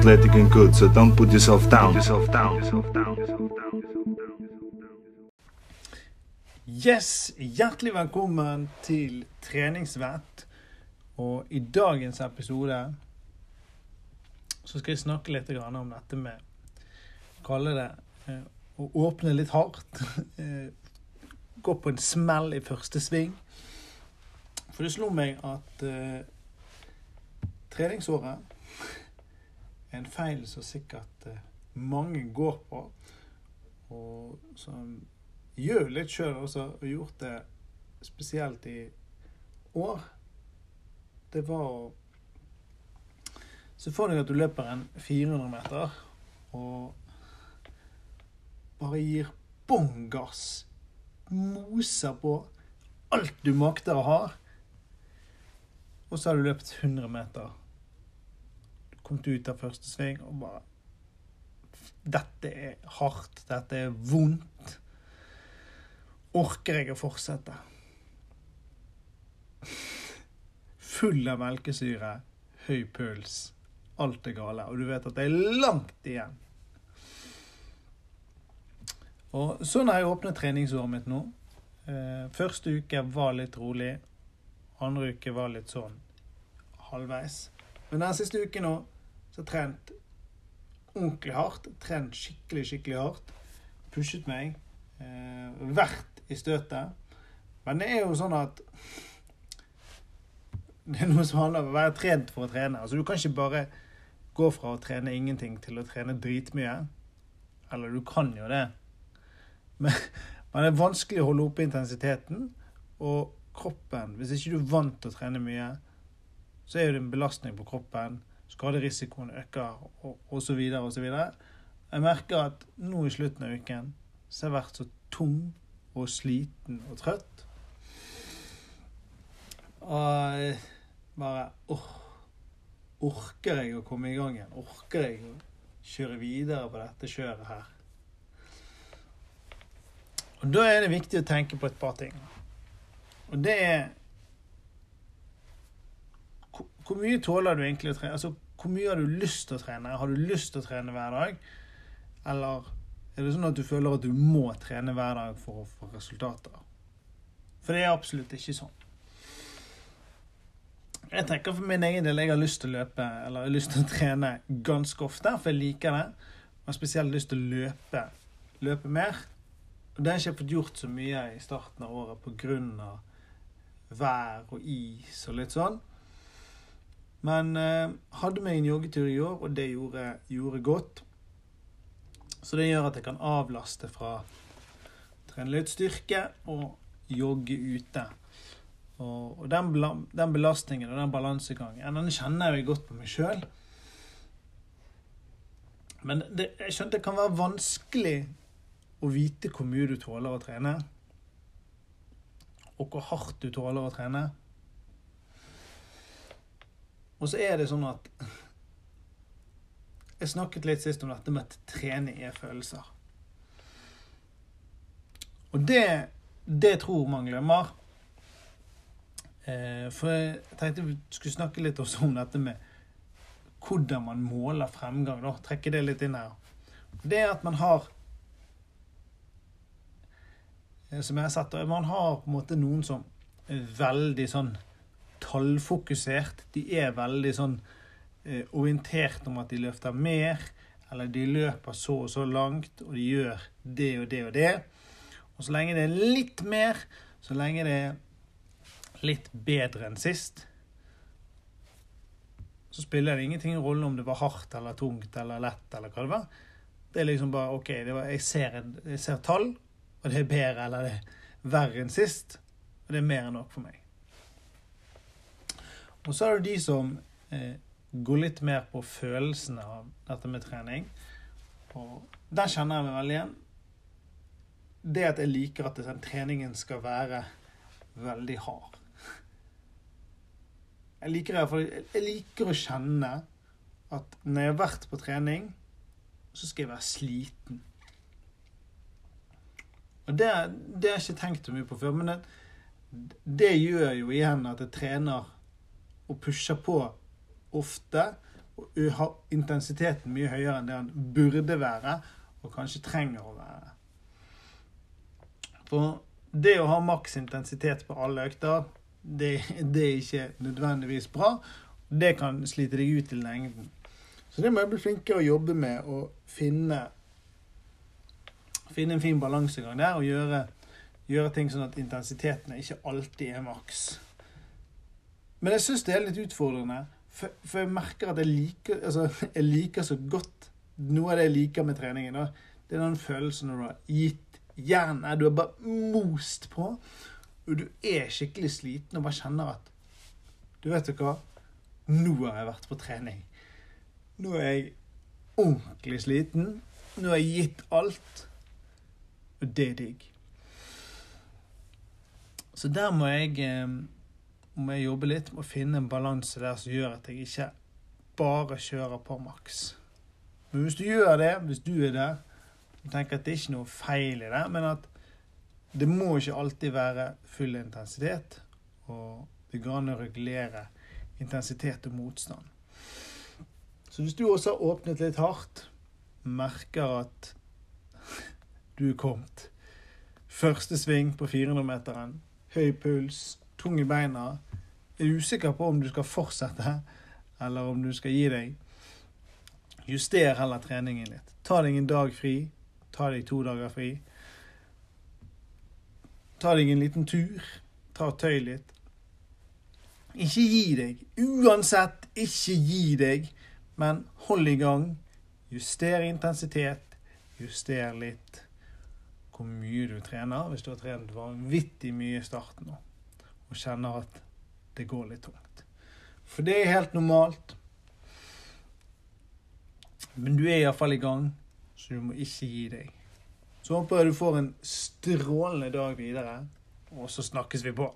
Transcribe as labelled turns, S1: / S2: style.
S1: athletic and good, so don't put yourself down. Yourself down. Yourself down.
S2: Yes, hjertelig velkommen til Treningsvett. Og i dagens episode så skal jeg snakke litt om dette med Kalle det eh, å åpne litt hardt. Eh, Gå på en smell i første sving. For det slo meg at eh, treningsåret en feil som sikkert eh, mange går på, og som gjør litt sjøl også, og gjort det spesielt i år. Det var å Se for deg at du løper en 400 meter og bare gir bånn gass. Moser på alt du makter å ha. Og så har du løpt 100 meter. Kom ut av første sving og bare Dette er hardt. Dette er vondt. Orker jeg å fortsette? Full av melkesyre, høy puls. Alt er gale. Og du vet at det er langt igjen. Og sånn har jeg åpnet treningsåret mitt nå. Eh, første uke var litt rolig. Andre uke var litt sånn halvveis. Men den siste uken nå så har trent ordentlig hardt. Trent skikkelig, skikkelig hardt. Pushet meg. Eh, vært i støtet. Men det er jo sånn at det er noe som handler om å være trent for å trene. Altså Du kan ikke bare gå fra å trene ingenting til å trene dritmye. Eller du kan jo det. Men, men det er vanskelig å holde oppe intensiteten. Og kroppen Hvis ikke du er vant til å trene mye, så er det en belastning på kroppen. Skaderisikoen øker, og osv. osv. Jeg merker at nå i slutten av uken så har jeg vært så tung og sliten og trøtt. Og bare åh, Orker jeg å komme i gang igjen? Orker jeg å kjøre videre på dette kjøret her? Og Da er det viktig å tenke på et par ting. Og det er Hvor, mye tåler du egentlig å trene? Altså, hvor mye har du lyst til å trene? Har du lyst til å trene hver dag? Eller er det sånn at du føler at du må trene hver dag for å få resultater? For det er absolutt ikke sånn. Jeg tenker for min egen del jeg har lyst til å løpe, eller jeg har lyst til å trene ganske ofte, for jeg liker det. Jeg har spesielt lyst til å løpe, løpe mer. Og det har jeg ikke fått gjort så mye i starten av året pga. vær og is og litt sånn. Men eh, hadde meg en joggetur i år, og det gjorde, gjorde godt. Så det gjør at jeg kan avlaste fra trene litt styrke og jogge ute. Og, og den, den, belastningen og den balansegangen den kjenner jeg godt på meg sjøl. Men det, jeg skjønte det kan være vanskelig å vite hvor mye du tåler å trene. Og hvor hardt du tåler å trene. Og så er det sånn at Jeg snakket litt sist om dette med at trening er følelser. Og det, det tror man glemmer. Eh, for jeg tenkte vi skulle snakke litt også om dette med hvordan man måler fremgang. da, Trekke det litt inn her. Det er at man har eh, Som jeg har sett, man har på en måte noen som er veldig sånn tallfokusert. De er veldig sånn eh, orientert om at de løfter mer, eller de løper så og så langt, og de gjør det og det og det. Og så lenge det er litt mer, så lenge det er litt bedre enn sist, så spiller det ingenting rolle om det var hardt eller tungt eller lett eller hva det var. Det er liksom bare OK, var, jeg, ser jeg, ser tall, og det er bedre eller det er verre enn sist. Og det er mer enn nok for meg. Og så er det de som eh, går litt mer på følelsene av dette med trening. Og der kjenner jeg meg veldig igjen. Det at jeg liker at den treningen skal være veldig hard. Jeg liker, jeg liker å kjenne at når jeg har vært på trening, så skal jeg være sliten. Og det, det har jeg ikke tenkt så mye på før, men det, det, gjør jo igjen at jeg trener og pusher på ofte, og har intensiteten mye høyere enn det han burde være, og kanskje trenger å være. For det å ha maks intensitet på alle økter, det, det er ikke nødvendigvis bra. Det kan slite deg ut i lengden. Så det må jeg bli flinkere å jobbe med å finne, finne en fin balansegang der, og gjøre, gjøre ting sånn at intensitetene ikke alltid er maks. Men jeg syns det er litt utfordrende, for, for jeg merker at jeg liker, altså, jeg liker så godt Noe av det jeg liker med treningen, da, det er den følelsen når du har gitt jernet, du har bare most på, og du er skikkelig sliten og bare kjenner at Du vet du hva? Nå har jeg vært på trening. Nå er jeg ordentlig sliten. Nå har jeg gitt alt. Og det er digg. Så der må jeg, eh, må jeg jobbe litt med å finne en balanse der som gjør at jeg ikke bare kjører på maks. Men hvis du gjør det, hvis du er der, og tenker at det er ikke noe feil i det, men at det må ikke alltid være full intensitet, og det går an å regulere intensitet og motstand. Så hvis du også har åpnet litt hardt, merker at du er kommet Første sving på 400-meteren, høy puls, tung i beina, er usikker på om du skal fortsette, eller om du skal gi deg. Juster heller treningen litt. Ta deg en dag fri. Ta deg to dager fri. Ta deg en liten tur. Ta og tøy litt. Ikke gi deg. Uansett, ikke gi deg. Men hold i gang. Juster intensitet. Juster litt hvor mye du trener. Hvis du har trent vanvittig mye i starten og kjenner at det går litt tungt. For det er helt normalt. Men du er iallfall i gang, så du må ikke gi deg. Så håper jeg du får en strålende dag videre, og så snakkes vi på.